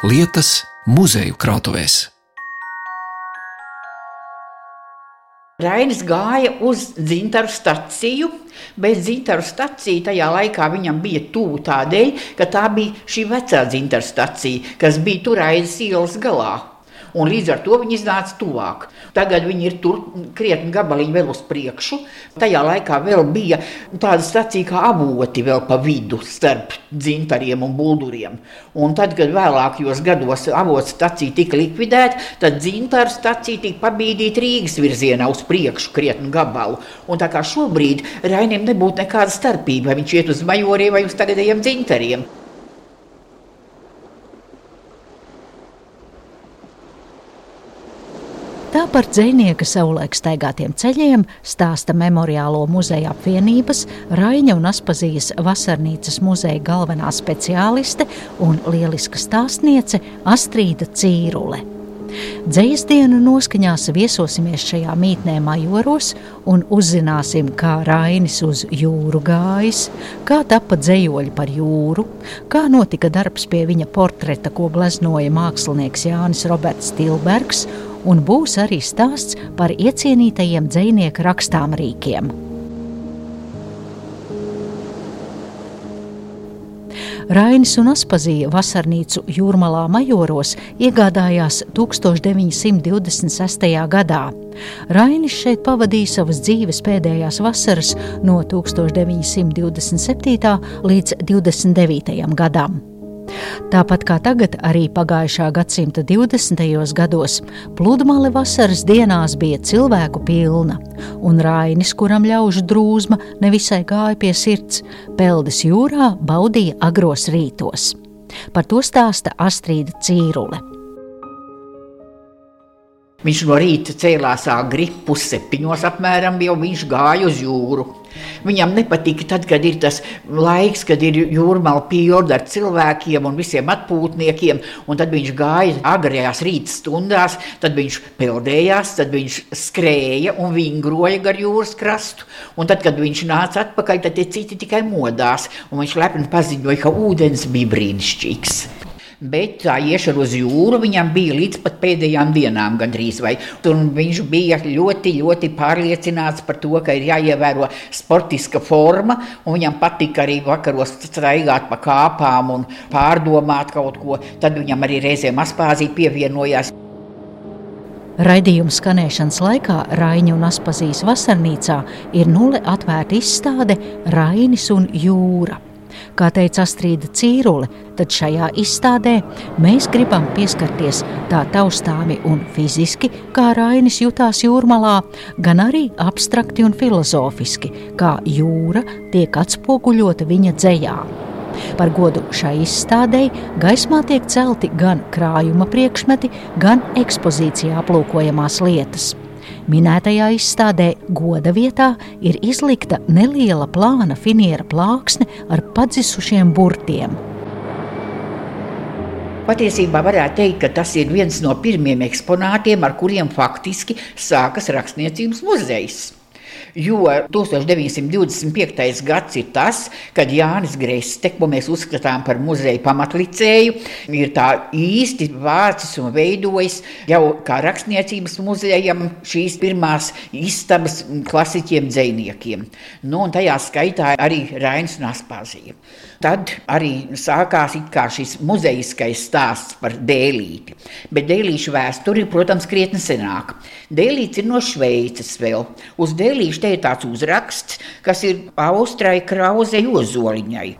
lietas muzeju krātuvēs. Rainis gāja uz dzintaru staciju, bet dzintaru stacija tajā laikā viņam bija tuvu tādēļ, ka tā bija šī vecā dzintaru stacija, kas bija tur aiz ielas galā un līdz ar to viņi iznāca tuvāk. Tagad viņi ir tur krietni gabaliņi vēl uz priekšu. Tajā laikā vēl bija tāda stacija kā avoti vēl pa vidu starp dzintariem un bulduriem. Un tad, kad vēlākajos gados avots stacija tika likvidēta, tad dzintaru stacija tika pabīdīta Rīgas virzienā uz priekšu krietni gabalu. Un tā kā šobrīd Rainim nebūtu nekāda starpība, vai viņš iet uz majoriem vai uz tagadējiem dzintariem. Tā par dzinieka savulaik staigātiem ceļiem stāsta Memoriālo muzeja apvienības, Raņa un Aspazijas vasarnīcas muzeja galvenā speciāliste un lieliska stāstniece Astrīda Cīrule. Dzējas dienu noskaņās viesosimies šajā mītnē majoros un uzzināsim, kā Rainis uz jūru gājis, kā tapa dzējoļi par jūru, kā notika darbs pie viņa portreta, ko gleznoja mākslinieks Jānis Roberts Tilbergs un būs arī stāsts par iecienītajiem dzinieku rakstāmrīkiem. Rainis un Aspazija vasarnīcu Jūrmalā majoros iegādājās 1926. gadā. Rainis šeit pavadīja savas dzīves pēdējās vasaras no 1927. līdz 29. gadam. Tāpat kā tagad, arī pagājušā gadsimta 20. gados pludmale vasaras dienās bija cilvēku pilna, un Rainis, kuram ļaužu drūzma nevisai gāja pie sirds, peldes jūrā baudīja agros rītos. Par to stāsta Astrīda Cīrule. Viņš no rīta cēlās agri, pusseptiņos apmēram, jau viņš gāja uz jūru. Viņam nepatika tad, kad ir tas laiks, kad ir jūrmāla pilna ar cilvēkiem un visiem atpūtniekiem, un tad viņš gāja agrajās rīta stundās, tad viņš peldējās, tad viņš skrēja un vingroja gar jūras krastu, un tad, kad viņš nāca atpakaļ, tad tie citi tikai modās, un viņš lepni paziņoja, ka ūdens bija brīnišķīgs bet tā iešana uz jūru viņam bija līdz pat pēdējām dienām gandrīz. Vai. Un viņš bija ļoti, ļoti pārliecināts par to, ka ir jāievēro sportiska forma, un viņam patika arī vakaros staigāt pa kāpām un pārdomāt kaut ko. Tad viņam arī reizēm aspāzī pievienojās. Raidījuma skanēšanas laikā Raņa un Aspazijas vasarnīcā ir nulle atvērta izstāde Rainis un Jūra. Kā teica Astrīda Cīrule, tad šajā izstādē mēs gribam pieskarties tā taustāmi un fiziski, kā Rainis jutās jūrmalā, gan arī abstrakti un filozofiski, kā jūra tiek atspoguļota viņa dzējā. Par godu šai izstādēji gaismā tiek celti gan krājuma priekšmeti, gan ekspozīcijā aplūkojamās lietas. Minētajā izstādē goda vietā ir izlikta neliela plāna finiera plāksne ar padzisušiem burtiem. Patiesībā varētu teikt, ka tas ir viens no pirmiem eksponātiem, ar kuriem faktiski sākas rakstniecības muzejs. Jo 1925. gads ir tas, kad Jānis Greste, ko mēs uzskatām par muzeja pamatlicēju, ir tā īsti vācis un veidojis jau kā rakstniecības muzejam šīs pirmās istabas klasiķiem dzējniekiem. Nu, un tajā skaitā arī Rainis un Aspāzija. Tad arī sākās šis muzejiskais stāsts par dēlīti. Bet dēlīšu vēsture ir, protams, krietni senāka. Dēlīts ir no Šveices vēl. Uz dēlīšu te ir tāds uzraksts, kas ir Austrai Krauzei Ozoliņai.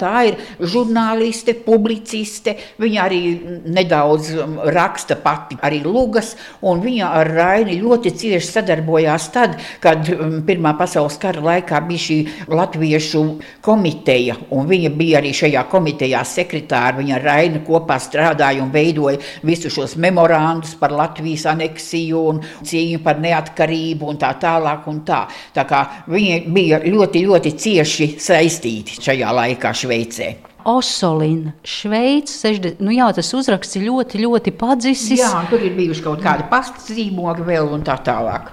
Tā ir žurnāliste, publiciste. Viņa arī nedaudz um, raksta pati arī lugas, viņa ar Raini ļoti cieši sadarbojās tad, kad um, Pirmā pasaules kara laikā bija šī latviešu komiteja, viņa bija arī šajā komitejā sekretāra. Viņa ar Raini kopā strādāja un veidoja visus šos memorandus par Latvijas aneksiju un cīņu par neatkarību un tā tālāk un tā. Tā kā viņi bija ļoti, ļoti cieši saistīti šajā laikā. Šveicē. Osolina, Šveice, nu jā, tas uzraksts ir ļoti, ļoti padzisis. Jā, tur ir bijuši kaut kādi pastzīmogi vēl un tā tālāk.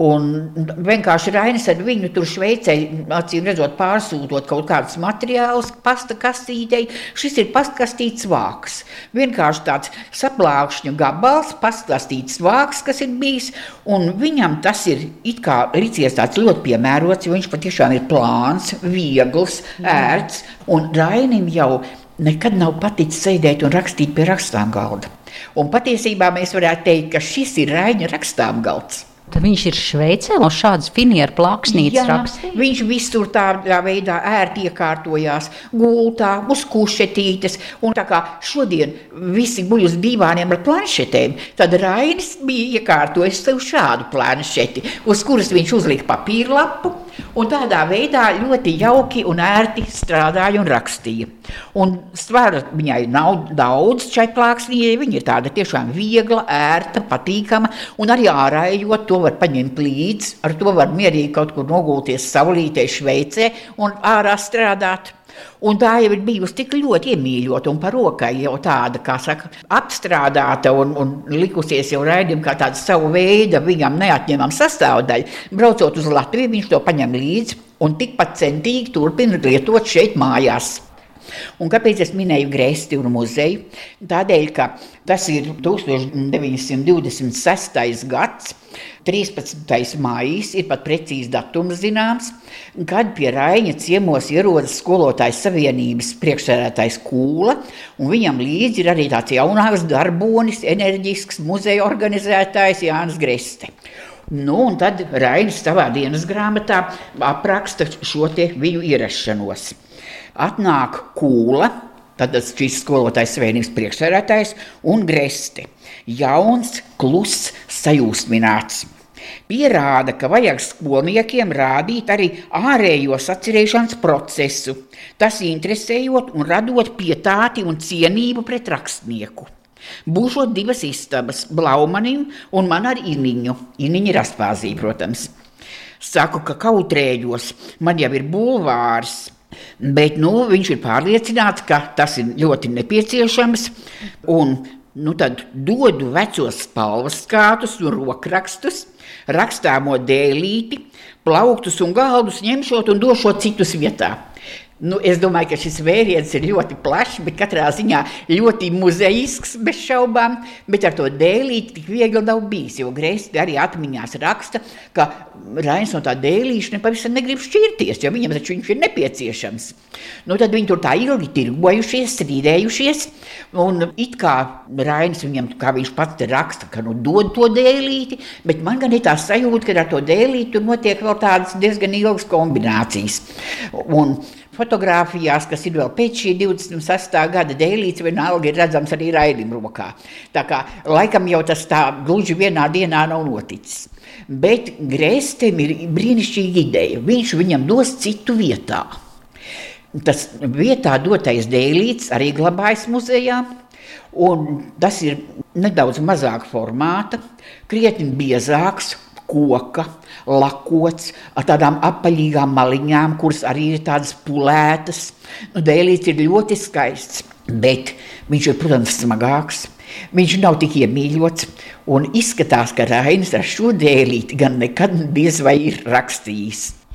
Un vienkārši Rainis ar viņu tur Šveicē, acīm redzot, pārsūtot kaut kādus materiālus pasta kastītei. Šis ir pastkastīts vāks. Vienkārši tāds saplākšņu gabals, pastkastīts vāks, kas ir bijis. Un viņam tas ir it kā licies tāds ļoti piemērots, jo viņš patiešām ir plāns, viegls, ērts. Un Rainim jau nekad nav paticis sēdēt un rakstīt pie rakstām galda. Un patiesībā mēs varētu teikt, ka šis ir Raina rakstām galds. Tad viņš ir Šveicē, no šādas finieru plāksnītes rakstīja. Viņš visur tādā veidā ērti iekārtojās, gultā, uz kušetītes. Un tā kā šodien visi guļ uz divāniem ar planšetēm, tad Rainis bija iekārtojis sev šādu planšeti, uz kuras viņš uzlika papīra lapu Un tādā veidā ļoti jauki un ērti strādāja un rakstīja. Un svara viņai nav daudz šai plāksnījai. Viņa ir tāda tiešām viegla, ērta, patīkama. Un arī ārējot to var paņemt līdzi. Ar to var mierīgi kaut kur nogulties saulītē Šveicē un ārā strādāt. Un tā jau ir bijusi tik ļoti iemīļota un par rokai jau tāda, kā saka, apstrādāta un, un likusies jau raidījuma kā tāda savu veidu, viņam neatņemama sastāvdaļa. Braucot uz Latviju, viņš to paņem līdzi un tikpat centīgi turpina lietot šeit mājās. Un kāpēc es minēju Grēsti un muzeju? Tādēļ, ka tas ir 1926. gads, 13. maijs, ir pat precīzi datums zināms, kad pie Raina ciemos ierodas skolotājs savienības priekšsēdētājs Kūla, un viņam līdzi ir arī tāds jaunāks darbonis, enerģisks muzeja organizētājs Jānis Greste. Nu, un tad Rainis savā dienas grāmatā apraksta šo viņu ierašanos atnāk kūla, tad šīs skolotājas savienības priekšsēdētājs un gresti. Jauns, kluss, sajūsmināts. Pierāda, ka vajag skolniekiem rādīt arī ārējo sacerēšanas procesu, tas interesējot un radot pietāti un cienību pret rakstnieku. Būšot divas istabas, Blaumanim un man ar Iniņu. Iniņa ir astpāzī, protams. Saku, ka kautrējos, man jau ir bulvārs, Bet nu, viņš ir pārliecināts, ka tas ir ļoti nepieciešams. Un, nu, tad dodu vecos spalvas skātus un rokrakstus, rakstāmo dēlīti, plauktus un galdus ņemšot un došot citus vietā. Nu, es domāju, ka šis vēriens ir ļoti plašs, bet katrā ziņā ļoti muzejisks, bez šaubām. Bet ar to dēlīti tik viegli nav bijis. Jo Grēsī arī atmiņās raksta, ka Rainis no tā dēlīša nepavisam negrib šķirties, jo viņam taču viņš ir nepieciešams. Nu, tad viņi tur tā ilgi tirgojušies, strīdējušies. Un it kā Rainis viņam, kā viņš pats raksta, ka nu dod to dēlīti, bet man gan ir tā sajūta, ka ar to dēlīti tur notiek vēl tādas diezgan ilgas kombinācijas. Un, fotografijās, kas ir vēl pēc šī 26. gada dēlītes, vienalga ir redzams arī raidījuma rokā. Tā kā laikam jau tas tā gluži vienā dienā nav noticis. Bet Grēstam ir brīnišķīga ideja. Viņš viņam dos citu vietā. Tas vietā dotais dēlīts arī glabājas muzejā. Un tas ir nedaudz mazāk formāta, krietni biezāks, koka, lakots ar tādām apaļīgām maliņām, kuras arī ir tādas pulētas. Nu, dēlīts ir ļoti skaists, bet viņš ir, protams, smagāks. Viņš nav tik iemīļots, un izskatās, ka Rainis ar šo dēlīti gan nekad diez vai ir rakstījis.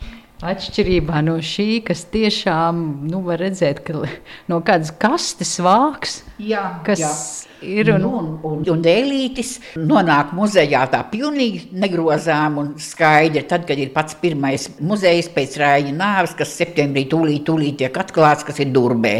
Atšķirībā no šī, kas tiešām nu, var redzēt, ka no kādas kastes vāks, jā, kas jā. ir. Un, Nu, un, un, un dēlītis nonāk muzejā tā pilnīgi negrozām un skaidri. Tad, kad ir pats pirmais muzejs pēc Rāņa nāves, kas septembrī tūlīt, tūlīt tiek atklāts, kas ir Durbē.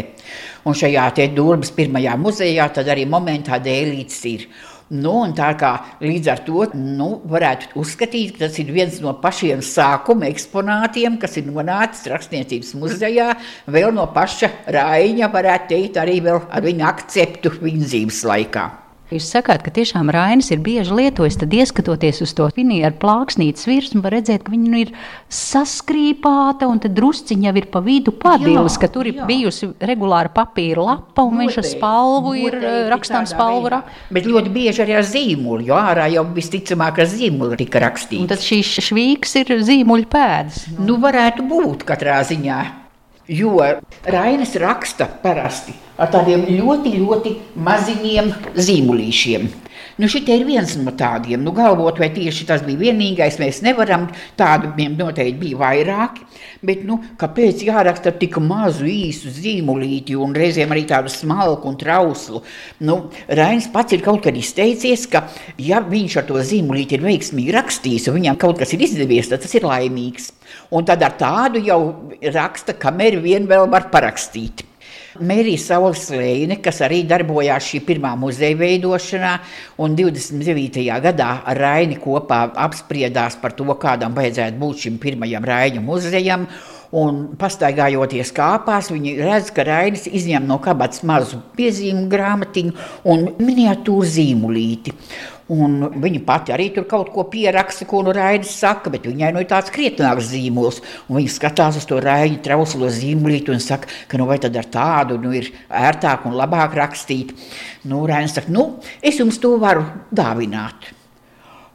Un šajā te Durbas pirmajā muzejā tad arī momentā dēlītis ir. Nu, tā kā līdz ar to nu, varētu uzskatīt, ka tas ir viens no pašiem sākuma eksponātiem, kas ir nonācis Rakstniecības muzejā, vēl no paša Rāņa, varētu teikt, arī ar viņa akceptu viņa dzīves laikā. Jūs sakāt, ka tiešām Rainis ir bieži lietojis, tad ieskatoties uz to finieru plāksnītes virsmu, var redzēt, ka viņa nu ir saskrīpāta un tad drusciņa jau ir pa vidu padilis, ka tur ir jā. bijusi regulāra papīra lapa un viņš ar spalvu ir eh, rakstām tādā spalvu. ra- Bet ļoti bieži arī ar zīmolu, jo ārā jau visticamāk ar zīmolu tika Un rakstīts. tad šīs švīks ir zīmuļu pēdas. Nu, varētu būt katrā ziņā. Jo Rainis raksta parasti ar tādiem ļoti, ļoti maziņiem zīmolīšiem. Nu, Šitie ir viens no tādiem. Nu, galvot, vai tieši tas bija vienīgais, mēs nevaram. Tādu noteikti bija vairāki. Bet nu, kāpēc jāraksta tik mazu īsu zīmolīti un reizēm arī tādu smalku un trauslu? Nu, Rainis pats ir kaut kad izteicies, ka ja viņš ar to zīmolīti ir veiksmīgi rakstījis un viņam kaut kas ir izdevies, tad tas ir laimīgs. Un tad ar tādu jau raksta, kamēr vien vēl var parakstīt. Mērija Saules Lēne, kas arī darbojās šī pirmā muzeja veidošanā, un 29. gadā ar Raini kopā apspriedās par to, kādam vajadzētu būt šim pirmajam Raņu muzejam. Un pastaigājoties kāpās, viņi redz, ka Rainis izņem no kabatas mazu piezīmju grāmatiņu un miniatūru zīmolīti. Un viņa pati arī tur kaut ko pieraksta, ko nu Raidis saka, bet viņai nu ir tāds krietnāks zīmols. Viņa skatās uz to Raidi trauslo zīmolīti un saka, ka nu vai tad ar tādu nu, ir ērtāk un labāk rakstīt. Nu, Raidis saka, nu, es jums to varu dāvināt.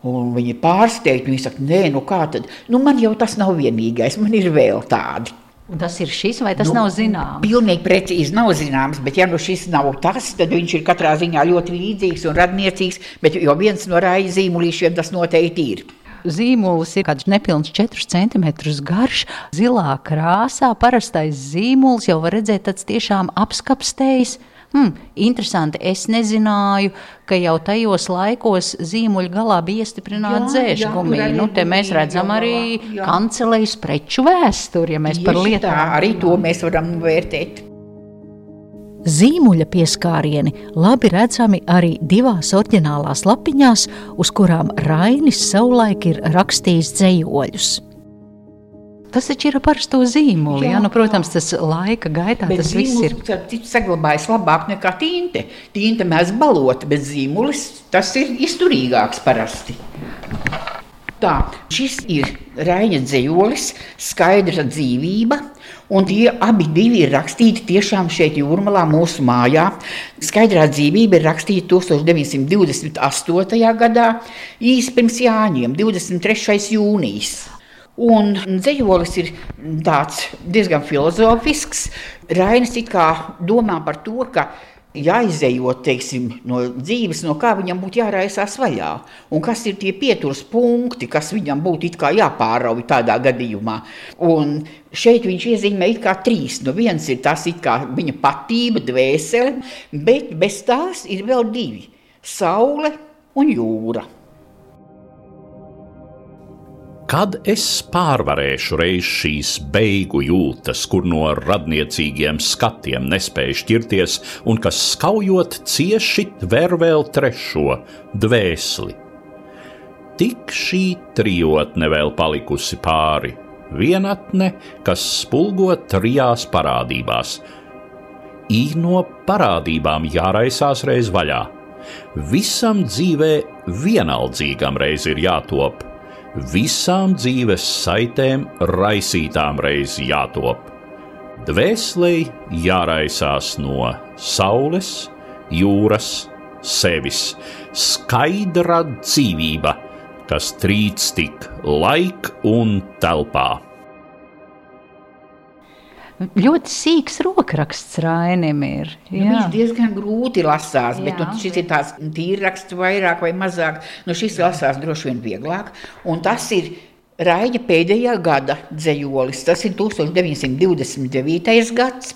Un viņi pārsteigti, viņi saka, nē, nu kā tad? Nu, man jau tas nav vienīgais, man ir vēl tādi. Un tas ir šis, vai tas nu, nav zināms? Pilnīgi precīzi nav zināms, bet ja nu šis nav tas, tad viņš ir katrā ziņā ļoti līdzīgs un radniecīgs, bet jau viens no rāja zīmolīšiem tas noteikti ir. Zīmols ir kaut kāds nepilns 4 cm garš, zilā krāsā. Parastais zīmols jau var redzēt tāds tiešām apskapstējis Hmm, interesanti. Es nezināju, ka jau tajos laikos zīmuļu galā bija iestiprināta dzēšgumija. Nu, te mēs redzam arī jā. kancelējas preču vēsturi, ja mēs Tieši par lietām. Tā, arī to mēs varam vērtēt. Zīmuļa pieskārieni labi redzami arī divās oriģinālās lapiņās, uz kurām Rainis savulaik ir rakstījis dzējoļus. Tas taču ir parasto zīmolu. Jā, jā, nu, protams, tas laika gaitā bet tas viss ir. Tas saglabājas labāk nekā tinte. Tinte mēs balota, bet zīmulis tas ir izturīgāks parasti. Tā, šis ir Raina dzīslis, skaidra dzīvība, un tie abi ir rakstīti tiešām šeit, Jūrmalā, mūsu mājā. Skaidrā dzīvība ir rakstīta 1928. gadā, īsi pirms Jāņiem, 23. jūnijas. Un dzējolis ir diezgan filozofisks. Rainis domā par to, ka jāizējot teiksim, no dzīves, no kā viņam būtu jāraisās vaļā. Un kas ir tie pieturas punkti, kas viņam būtu jāpārauj tādā gadījumā. Un šeit viņš iezīmē trīs. Nu, viens ir tas viņa patība, dvēsele, bet bez tās ir vēl divi - saule un jūra. Kad es pārvarēšu reiz šīs beigu jūtas, kur no radniecīgiem skatiem nespēju šķirties, un kas skaujot cieši tver vēl trešo dvēseli? Tik šī trijotne vēl palikusi pāri, vienatne, kas spulgo trijās parādībās. I no parādībām jāraisās reiz vaļā. Visam dzīvē vienaldzīgam reiz ir jātop visām dzīves saitēm raisītām reiz jātop. Dvēselē jāraisās no saules, jūras, sevis, skaidra dzīvība, kas trīc tik laik un telpā. Ļoti sīks rokraksts Rainim ir. Nu, viņš diezgan grūti lasās, bet nu, šis ir tāds tīrraksts vairāk vai mazāk. Nu, šis lasās droši vien vieglāk. Un tas ir Raida pēdējā gada dzējolis. Tas ir 1929. gads.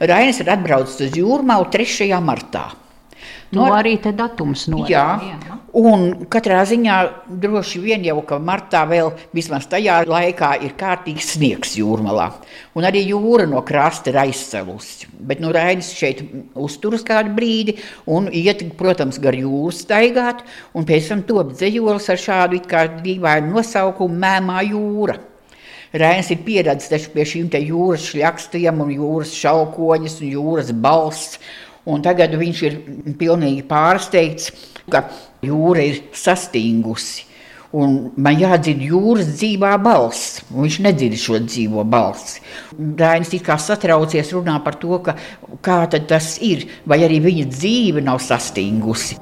Rainis ir atbraucis uz Jūrmālu 3. martā. No, arī te datums norāda. Jā, jā, un katrā ziņā droši vien jau, ka martā vēl vismaz tajā laikā ir kārtīgs sniegs jūrmalā. Un arī jūra no krasta ir aizsalusi. Bet nu Rainis šeit uzturas kādu brīdi un iet, protams, gar jūru staigāt, un pēc tam top dzējolis ar šādu it kā dīvainu nosaukumu Mēmā jūra. Rainis ir pieredzējis pie šīm jūras šļakstiem un jūras šaukoņas un jūras balss. Un tagad viņš ir pilnīgi pārsteigts, ka jūra ir sastingusi. Un man jādzird jūras dzīvā balss. Viņš nedzird šo dzīvo balsi. Dainis kā satraucies runā par to, ka, kā tas ir, vai arī viņa dzīve nav sastingusi.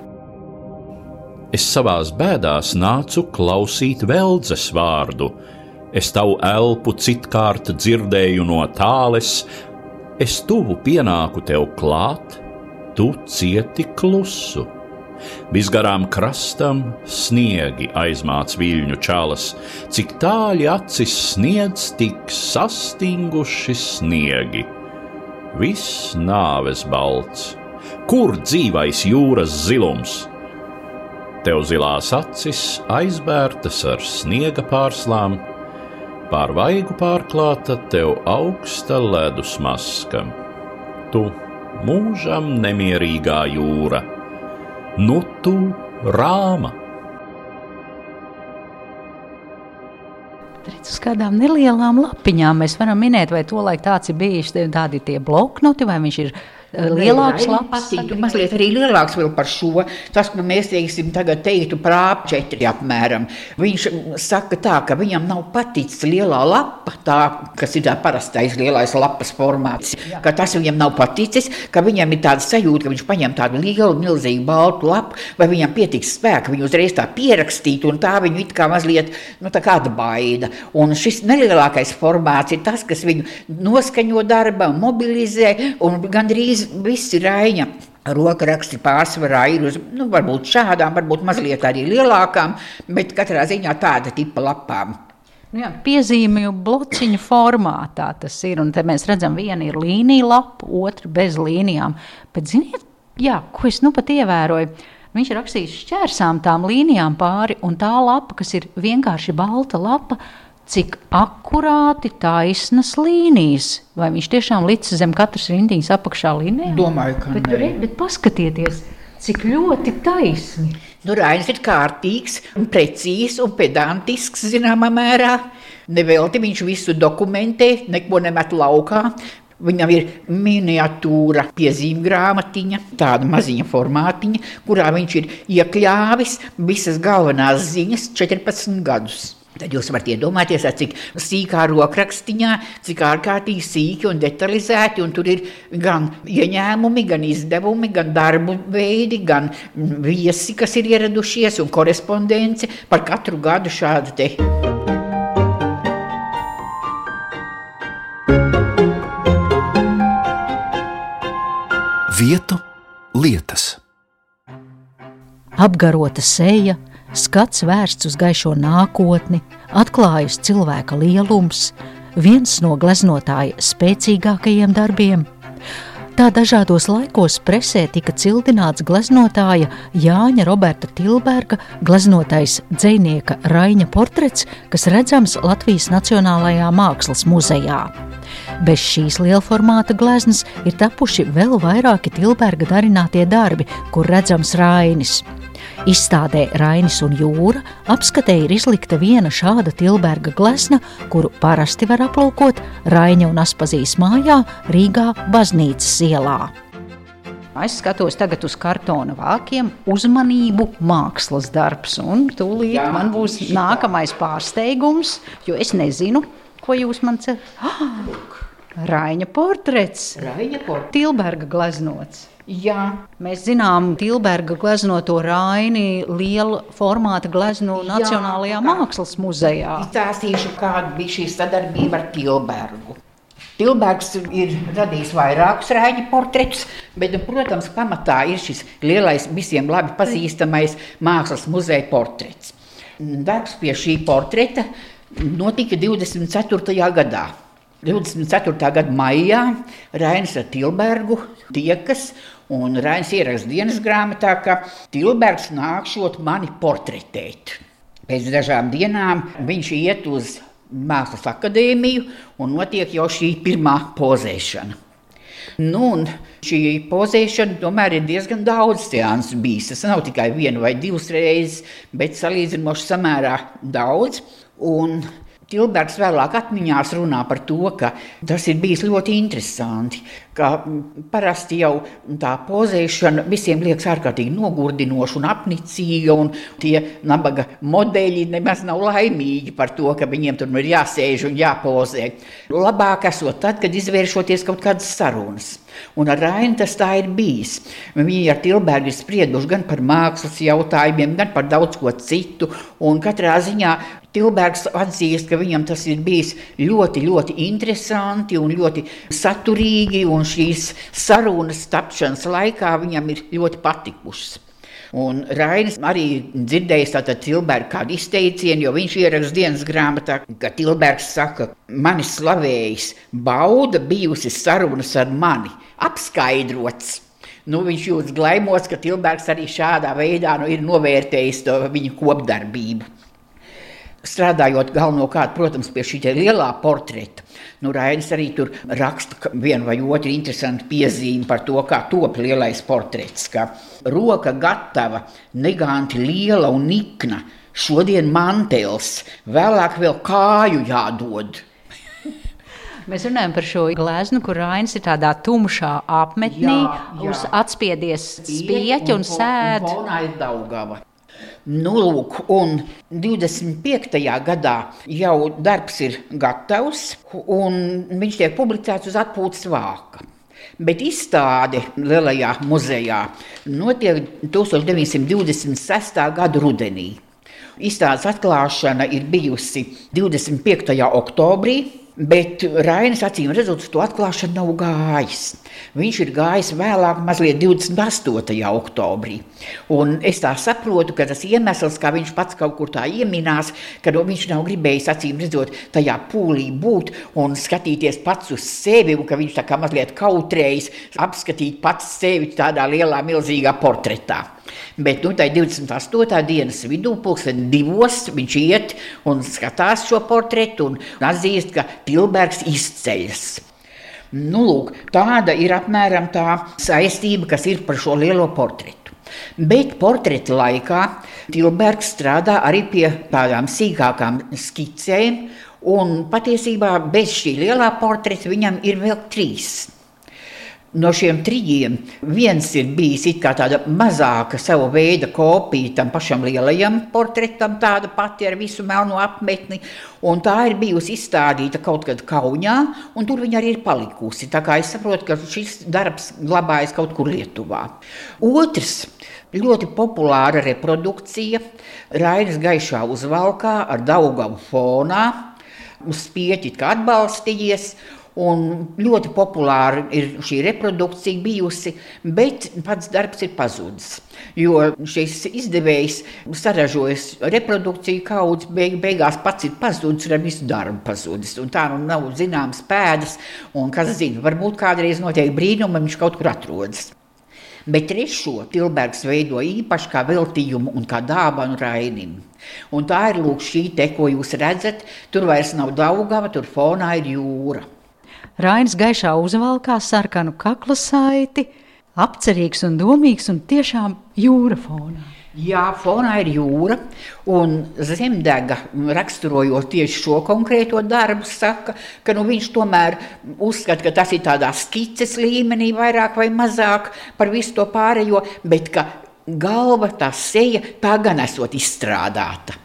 Es savās bēdās nācu klausīt veldzes vārdu. Es tavu elpu citkārt dzirdēju no tāles, es tuvu pienāku tev klāt, tu cieti klusu. Visgarām krastam sniegi aizmāc viļņu čalas, cik tāļi acis sniedz, tik sastinguši sniegi. Viss nāves balts, kur dzīvais jūras zilums? Tev zilās acis aizbērtas ar sniega pārslām, pār vaigu pārklāta tev augsta ledus maska. Tu mūžam nemierīgā jūra nu tu rāma. Uz kādām nelielām lapiņām mēs varam minēt, vai to laiku tāds ir bijis, tādi tie bloknoti, vai viņš ir lielāks lapas. Patīk, mazliet arī lielāks vēl par šo. Tas, ko mēs teiksim, tagad teiktu prāp četri apmēram. Viņš saka tā, ka viņam nav paticis lielā lapa, tā, kas ir tā parastais lielais lapas formāts, Jā. ka tas viņam nav paticis, ka viņam ir tāda sajūta, ka viņš paņem tādu lielu, milzīgu baltu lapu, vai viņam pietiks spēka viņu uzreiz tā pierakstīt, un tā viņu it kā mazliet, nu, tā kā atbaida. Un šis nelielākais formāts ir tas, kas viņu noskaņo darbā, mobilizē un gandrīz visi, visi Raņa rokraksti pārsvarā ir uz nu, varbūt šādām, varbūt mazliet arī lielākām, bet katrā ziņā tāda tipa lapām. Nu jā, piezīmju blociņu formātā tas ir. Un te mēs redzam, viena ir līnija lapa, otra bez līnijām. Bet, ziniet, jā, ko es nu pat ievēroju? Viņš ir rakstījis šķērsām tām līnijām pāri, un tā lapa, kas ir vienkārši balta lapa, cik akurāti taisnas līnijas. Vai viņš tiešām līdz zem katras rindiņas apakšā līnijā? Domāju, ka bet, re, bet paskatieties, cik ļoti taisni. Nu, Rainis ir kārtīgs, un precīzs un pedantisks zināmā mērā. Nevelti viņš visu dokumentē, neko nemet laukā. Viņam ir miniatūra piezīmju grāmatiņa, tāda maziņa formātiņa, kurā viņš ir iekļāvis visas galvenās ziņas 14 gadus. Tad jūs varat iedomāties, cik sīkā rokrakstiņā, cik ārkārtīgi sīki un detalizēti. Un tur ir gan ieņēmumi, gan izdevumi, gan darbu veidi, gan viesi, kas ir ieradušies, un korespondence par katru gadu šādu te. Vietu lietas. Apgarota seja, skats vērsts uz gaišo nākotni, atklājas cilvēka lielums, viens no gleznotāja spēcīgākajiem darbiem. Tā dažādos laikos presē tika cildināts gleznotāja Jāņa Roberta Tilberga gleznotais dzinieka Raņa portrets, kas redzams Latvijas Nacionālajā Mākslas muzejā. Bez šīs lielformāta gleznas ir tapuši vēl vairāki Tilberga darinātie darbi, kur redzams Rainis. Izstādē Rainis un Jūra apskatē ir izlikta viena šāda Tilberga glezna, kuru parasti var aplūkot Raina un Aspazīs mājā Rīgā baznīcas ielā. Es skatos tagad uz kartona vākiem, uzmanību, mākslas darbs. Un tūlīt Jā, man būs nākamais pārsteigums, jo es nezinu, ko jūs man ceļat. Ah, Raina portrets. Raina portrets. Tilberga gleznots. Jā. Mēs zinām, Tilberga gleznoto Raini liela formāta glezno Nacionālajā Jā, mākslas muzejā. Izstāstīšu, kāda bija šī sadarbība ar Tilbergu. Tilbergs ir radījis vairākus rāņa portretus, bet, nu, protams, pamatā ir šis lielais, visiem labi pazīstamais mākslas muzeja portrets. Darbs pie šī portreta notika 24. gadā. 24. gada maijā Rainis ar Tilbergu tiekas Un Rainis ieraksta dienas grāmatā, ka Tilbergs nākšot mani portretēt. Pēc dažām dienām viņš iet uz Mākslas akadēmiju un notiek jau šī pirmā pozēšana. Nu, šī pozēšana tomēr ir diezgan daudz seansu bijis. Tas nav tikai viena vai divas reizes, bet salīdzinoši samērā daudz. Un Tilbergs vēlāk atmiņās runā par to, ka tas ir bijis ļoti interesanti, ka parasti jau tā pozēšana visiem liekas ārkārtīgi nogurdinoša un apnicīga, un tie nabaga modeļi nemaz nav laimīgi par to, ka viņiem tur ir jāsēž un jāpozē. Labāk esot tad, kad izvēršoties kaut kādas sarunas. Un ar Rainu tas tā ir bijis. Viņi ar Tilbergu ir sprieduši gan par mākslas jautājumiem, gan par daudz ko citu. Un katrā ziņā Tilbergs atzīst, ka viņam tas ir bijis ļoti, ļoti interesanti un ļoti saturīgi. Un šīs sarunas tapšanas laikā viņam ir ļoti patikušas. Un Rainis arī dzirdējis tātad Tilberga kādu izteicienu, jo viņš ieraksta dienas grāmatā, ka Tilbergs saka, mani slavējis, bauda bijusi sarunas ar mani, apskaidrots. Nu, viņš jūtas glaimots, ka Tilbergs arī šādā veidā nu, ir novērtējis to viņa kopdarbību strādājot galvenokārt, protams, pie šī lielā portreta. Nu, Rainis arī tur raksta vienu vai otru interesantu piezīmi par to, kā top lielais portrets. Ka roka gatava, neganti liela un nikna, šodien mantels, vēlāk vēl kāju jādod. Mēs runājam par šo gleznu, kur Rainis ir tādā tumšā apmetnī, jā, jā. uz atspiedies spieķi un, un sēž. Un, un ir Daugava. Nu, lūk, un 25. gadā jau darbs ir gatavs, un viņš tiek publicēts uz atpūtas vāka. Bet izstāde Lielajā muzejā notiek 1926. gada rudenī. Izstādes atklāšana ir bijusi 25. oktobrī, Bet Rainis acīm redzot, to atklāšanu nav gājis. Viņš ir gājis vēlāk, mazliet 28. oktobrī. Un es tā saprotu, ka tas iemesls, kā viņš pats kaut kur tā ieminās, ka nu, viņš nav gribējis acīm redzot tajā pūlī būt un skatīties pats uz sevi, un ka viņš tā kā mazliet kautrējis apskatīt pats sevi tādā lielā, milzīgā portretā. Bet nu, ir 28. dienas vidū, pulksten divos viņš iet un skatās šo portretu un atzīst, ka Tilbergs izceļas. Nu, lūk, tāda ir apmēram tā saistība, kas ir par šo lielo portretu. Bet portreta laikā Tilbergs strādā arī pie tādām sīkākām skicēm, un patiesībā bez šī lielā portreta viņam ir vēl trīs. No šiem trījiem viens ir bijis tāda mazāka sava veida kopija tam pašam lielajam portretam, tāda pati ar visu melno apmetni. Un tā ir bijusi izstādīta kaut kad Kaunijā, un tur viņa arī ir palikusi. Tā kā es saprotu, ka šis darbs glabājas kaut kur Lietuvā. Otrs ļoti populāra reprodukcija Rainas gaišā uzvalkā ar Daugavu fonā, uz spieķi atbalstījies. Un ļoti populāra ir šī reprodukcija bijusi, bet pats darbs ir pazudis. Jo šis izdevējs saražojas reprodukciju kaudzi, beig, beigās pats ir pazudis, ar visu darbu pazudis. Un tā nu nav zināmas pēdas, un kas zina, varbūt kādreiz notiek brīnumi, viņš kaut kur atrodas. Bet trešo Tilbergs veido īpaši kā veltījumu un kā dāvanu Rainim. Un tā ir lūk šī te, ko jūs redzat. Tur vairs nav Daugava, tur fonā ir jūra. Rainis gaišā uzvalkā sarkanu kakla saiti, apcerīgs un domīgs un tiešām jūra fonā. Jā, fonā ir jūra, un zemdega, raksturojot tieši šo konkrēto darbu, saka, ka nu, viņš tomēr uzskata, ka tas ir tādā skices līmenī, vairāk vai mazāk par visu to pārējo, bet ka galva, tā seja, tā gan esot izstrādāta.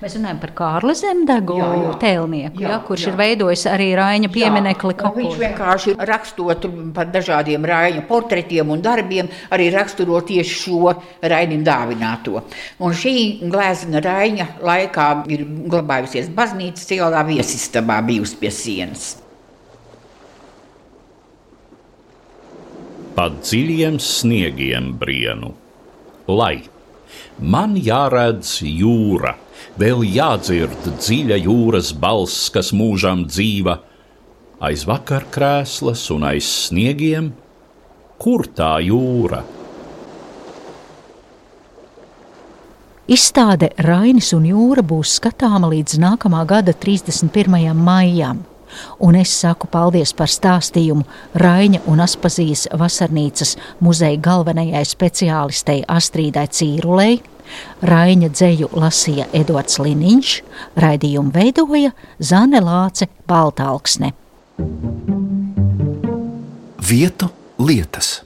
Mēs runājam par Kārli Zemdegu jā, jā. tēlnieku, jā, jā, kurš jā. ir veidojis arī Raina pieminekli. Viņš vienkārši rakstot par dažādiem Raina portretiem un darbiem, arī raksturo tieši šo Rainim dāvināto. Un šī glezna Raina laikā ir glabājusies baznīcas ielā viesistabā bijusi pie sienas. Pa dziļiem sniegiem brienu, lai man jāredz jūra vēl jādzird dziļa jūras balss, kas mūžam dzīva, aiz vakar krēslas un aiz sniegiem, kur tā jūra? Izstāde Rainis un Jūra būs skatāma līdz nākamā gada 31. maijam. Un es saku paldies par stāstījumu Raina un Aspazijas vasarnīcas muzeja galvenajai speciālistei Astrīdai Cīrulei, Raina dzēju lasīja Edvards Liniņš, raidījumu veidoja Zane Lāce Baltāksne. Vietu lietas.